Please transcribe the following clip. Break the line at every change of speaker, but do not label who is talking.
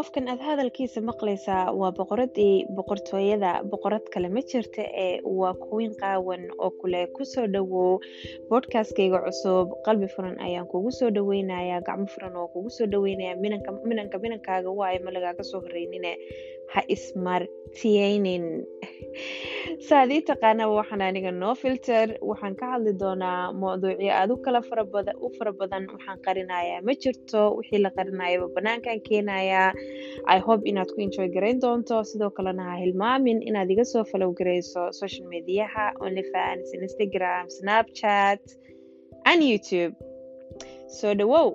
qofkan aad hadalkiisa maqlaysaa waa boqoradii boqortooyada boqorad kale ma jirta ee waa kuwiin qaawan oo kule ku soo dhawow bodkastkayga cusub qalbi furan ayaan kugu soo dhaweynayaa gacmo furan oo kugu soo dhaweynaya minanka minankaaga waayo ma lagaaga soo horeynine ha ismartiyeynin saadii taqaanaba waxaan aniga noo filter waxaan ka hadli doonaa mawduucyo aad u kala u fara badan waxaan qarinayaa ma jirto wixii la qarinayaba banaankan keenayaa. I hope inaad ku enjoy garayn doonto. Sidoo kalena ha hilmaamin inaad iga soo follow garayso social mediaha onlyfans instagram snapchat and youtube. Soo dhawow